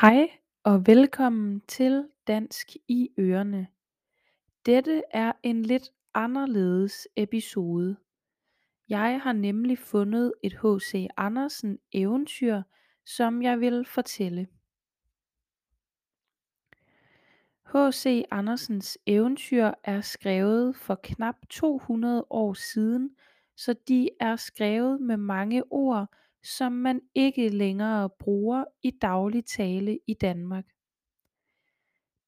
Hej og velkommen til Dansk i ørerne. Dette er en lidt anderledes episode. Jeg har nemlig fundet et H.C. Andersen eventyr, som jeg vil fortælle. H.C. Andersens eventyr er skrevet for knap 200 år siden, så de er skrevet med mange ord, som man ikke længere bruger i daglig tale i Danmark.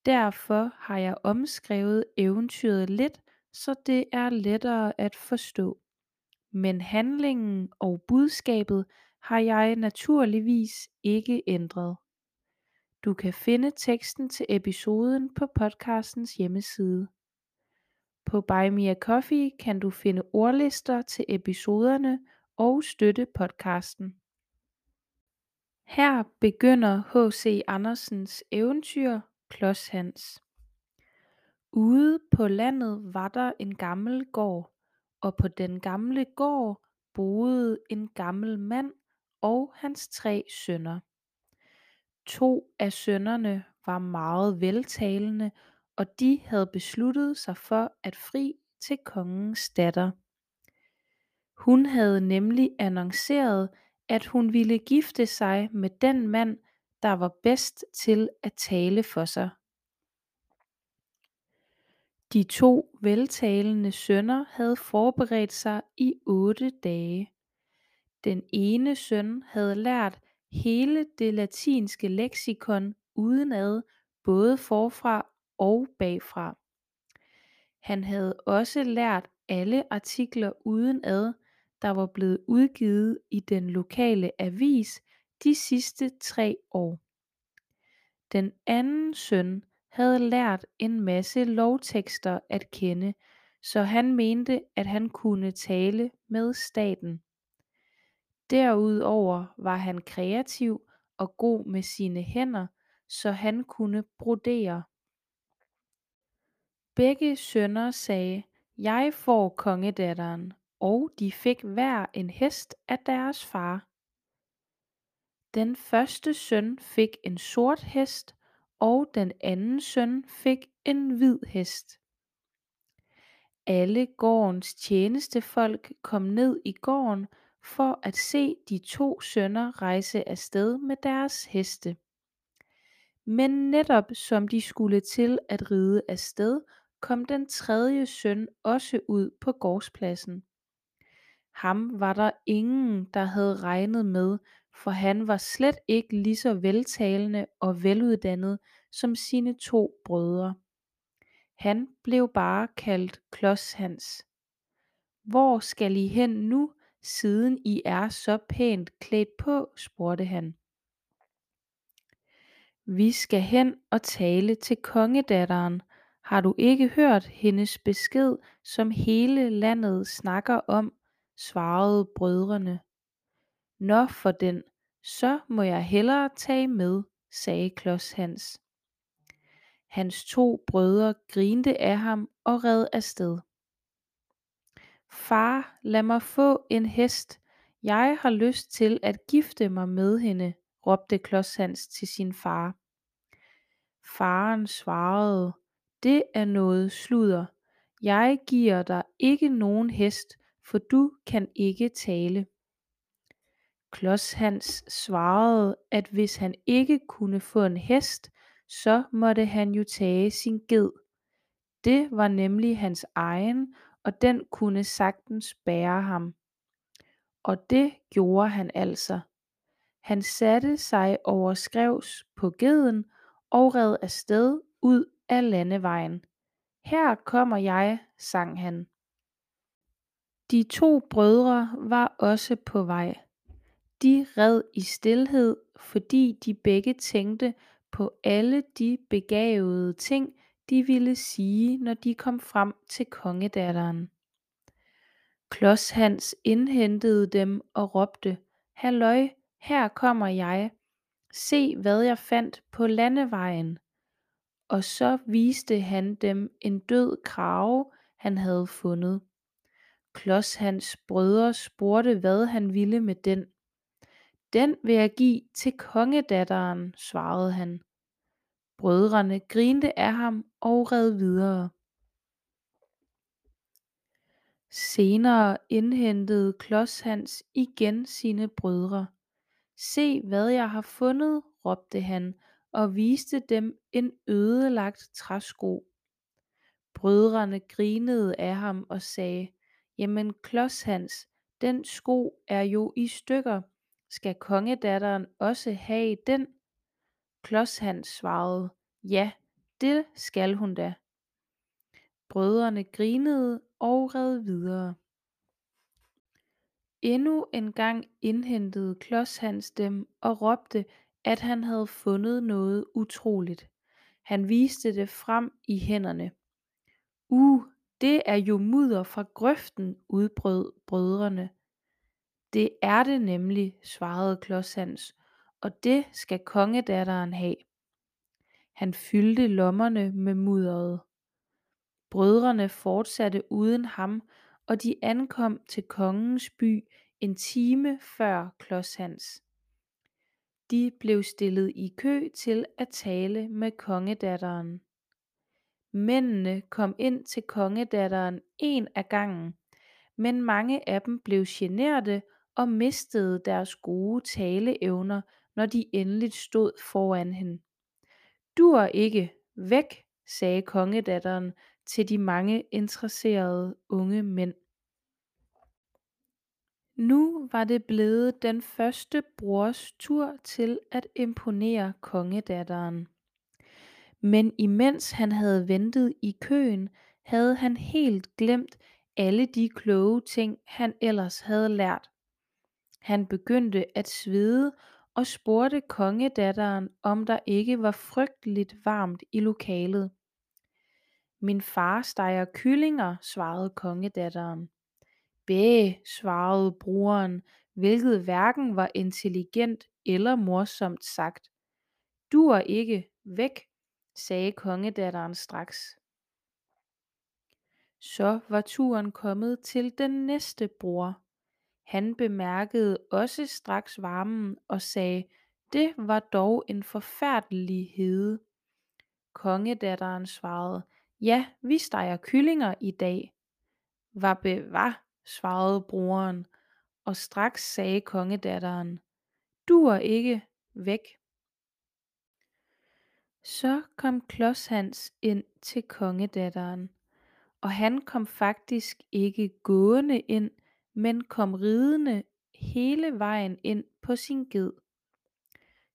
Derfor har jeg omskrevet eventyret lidt, så det er lettere at forstå. Men handlingen og budskabet har jeg naturligvis ikke ændret. Du kan finde teksten til episoden på podcastens hjemmeside. På Buy Me a Coffee kan du finde ordlister til episoderne og støtte podcasten. Her begynder H.C. Andersens eventyr Klods Hans. Ude på landet var der en gammel gård, og på den gamle gård boede en gammel mand og hans tre sønner. To af sønnerne var meget veltalende, og de havde besluttet sig for at fri til kongens datter. Hun havde nemlig annonceret, at hun ville gifte sig med den mand, der var bedst til at tale for sig. De to veltalende sønner havde forberedt sig i otte dage. Den ene søn havde lært hele det latinske leksikon udenad, både forfra og bagfra. Han havde også lært alle artikler udenad, der var blevet udgivet i den lokale avis de sidste tre år. Den anden søn havde lært en masse lovtekster at kende, så han mente, at han kunne tale med staten. Derudover var han kreativ og god med sine hænder, så han kunne brodere. Begge sønner sagde, jeg får kongedatteren, og de fik hver en hest af deres far. Den første søn fik en sort hest, og den anden søn fik en hvid hest. Alle gårdens tjenestefolk kom ned i gården for at se de to sønner rejse afsted med deres heste. Men netop som de skulle til at ride afsted, kom den tredje søn også ud på gårdspladsen. Ham var der ingen, der havde regnet med, for han var slet ikke lige så veltalende og veluddannet som sine to brødre. Han blev bare kaldt Klods Hans. Hvor skal I hen nu, siden I er så pænt klædt på, spurgte han. Vi skal hen og tale til kongedatteren. Har du ikke hørt hendes besked, som hele landet snakker om, svarede brødrene. Nå for den, så må jeg hellere tage med, sagde Klods Hans. Hans to brødre grinte af ham og red afsted. Far, lad mig få en hest. Jeg har lyst til at gifte mig med hende, råbte Klods Hans til sin far. Faren svarede, det er noget sludder. Jeg giver dig ikke nogen hest, for du kan ikke tale. Klods Hans svarede, at hvis han ikke kunne få en hest, så måtte han jo tage sin ged. Det var nemlig hans egen, og den kunne sagtens bære ham. Og det gjorde han altså. Han satte sig over skrevs på geden og red afsted ud af landevejen. Her kommer jeg, sang han. De to brødre var også på vej. De red i stilhed, fordi de begge tænkte på alle de begavede ting, de ville sige, når de kom frem til kongedatteren. Klods Hans indhentede dem og råbte, Halløj, her kommer jeg. Se, hvad jeg fandt på landevejen. Og så viste han dem en død krave, han havde fundet. Klods hans brødre spurgte, hvad han ville med den. Den vil jeg give til kongedatteren, svarede han. Brødrene grinte af ham og red videre. Senere indhentede Klods Hans igen sine brødre. Se hvad jeg har fundet, råbte han og viste dem en ødelagt træsko. Brødrene grinede af ham og sagde, Jamen Klods Hans, den sko er jo i stykker. Skal kongedatteren også have den? Klods Hans svarede, Ja, det skal hun da. Brødrene grinede og red videre. Endnu en gang indhentede Klods Hans dem og råbte, at han havde fundet noget utroligt. Han viste det frem i hænderne. Uh, det er jo mudder fra grøften, udbrød brødrene. Det er det nemlig, svarede Klodshans, og det skal kongedatteren have. Han fyldte lommerne med mudderet. Brødrene fortsatte uden ham, og de ankom til kongens by en time før Klodshans. De blev stillet i kø til at tale med kongedatteren. Mændene kom ind til kongedatteren en af gangen, men mange af dem blev generte og mistede deres gode taleevner, når de endelig stod foran hende. Dur ikke, væk, sagde kongedatteren til de mange interesserede unge mænd. Nu var det blevet den første brors tur til at imponere kongedatteren. Men imens han havde ventet i køen, havde han helt glemt alle de kloge ting, han ellers havde lært. Han begyndte at svede og spurgte kongedatteren, om der ikke var frygteligt varmt i lokalet. Min far steger kyllinger, svarede kongedatteren. Bæh, svarede broren, hvilket hverken var intelligent eller morsomt sagt. Du er ikke, væk, sagde kongedatteren straks. Så var turen kommet til den næste bror. Han bemærkede også straks varmen og sagde, det var dog en forfærdelig hede. Kongedatteren svarede, ja, vi steger kyllinger i dag. Var bevar, svarede broren, og straks sagde kongedatteren, du er ikke væk. Så kom Klods Hans ind til kongedatteren, og han kom faktisk ikke gående ind, men kom ridende hele vejen ind på sin ged.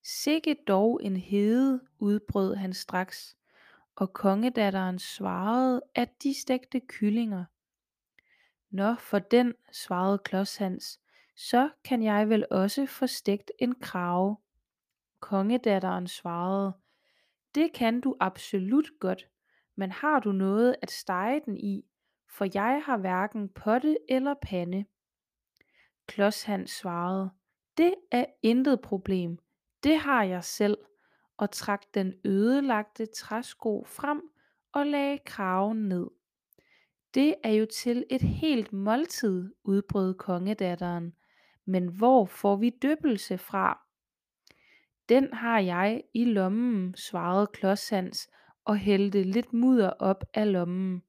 Sikke dog en hede, udbrød han straks, og kongedatteren svarede, at de stegte kyllinger. Nå for den, svarede Klods Hans, så kan jeg vel også få stegt en krave. Kongedatteren svarede, det kan du absolut godt, men har du noget at stege den i, for jeg har hverken potte eller pande. Klods svarede, det er intet problem, det har jeg selv, og trak den ødelagte træsko frem og lagde kraven ned. Det er jo til et helt måltid, udbrød kongedatteren, men hvor får vi døbelse fra? Den har jeg i lommen, svarede Klodshans og hældte lidt mudder op af lommen.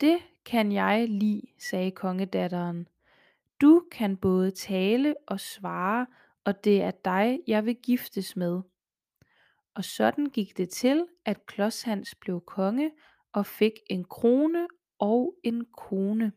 Det kan jeg lide, sagde kongedatteren. Du kan både tale og svare, og det er dig, jeg vil giftes med. Og sådan gik det til, at Klodshans blev konge og fik en krone og en kone.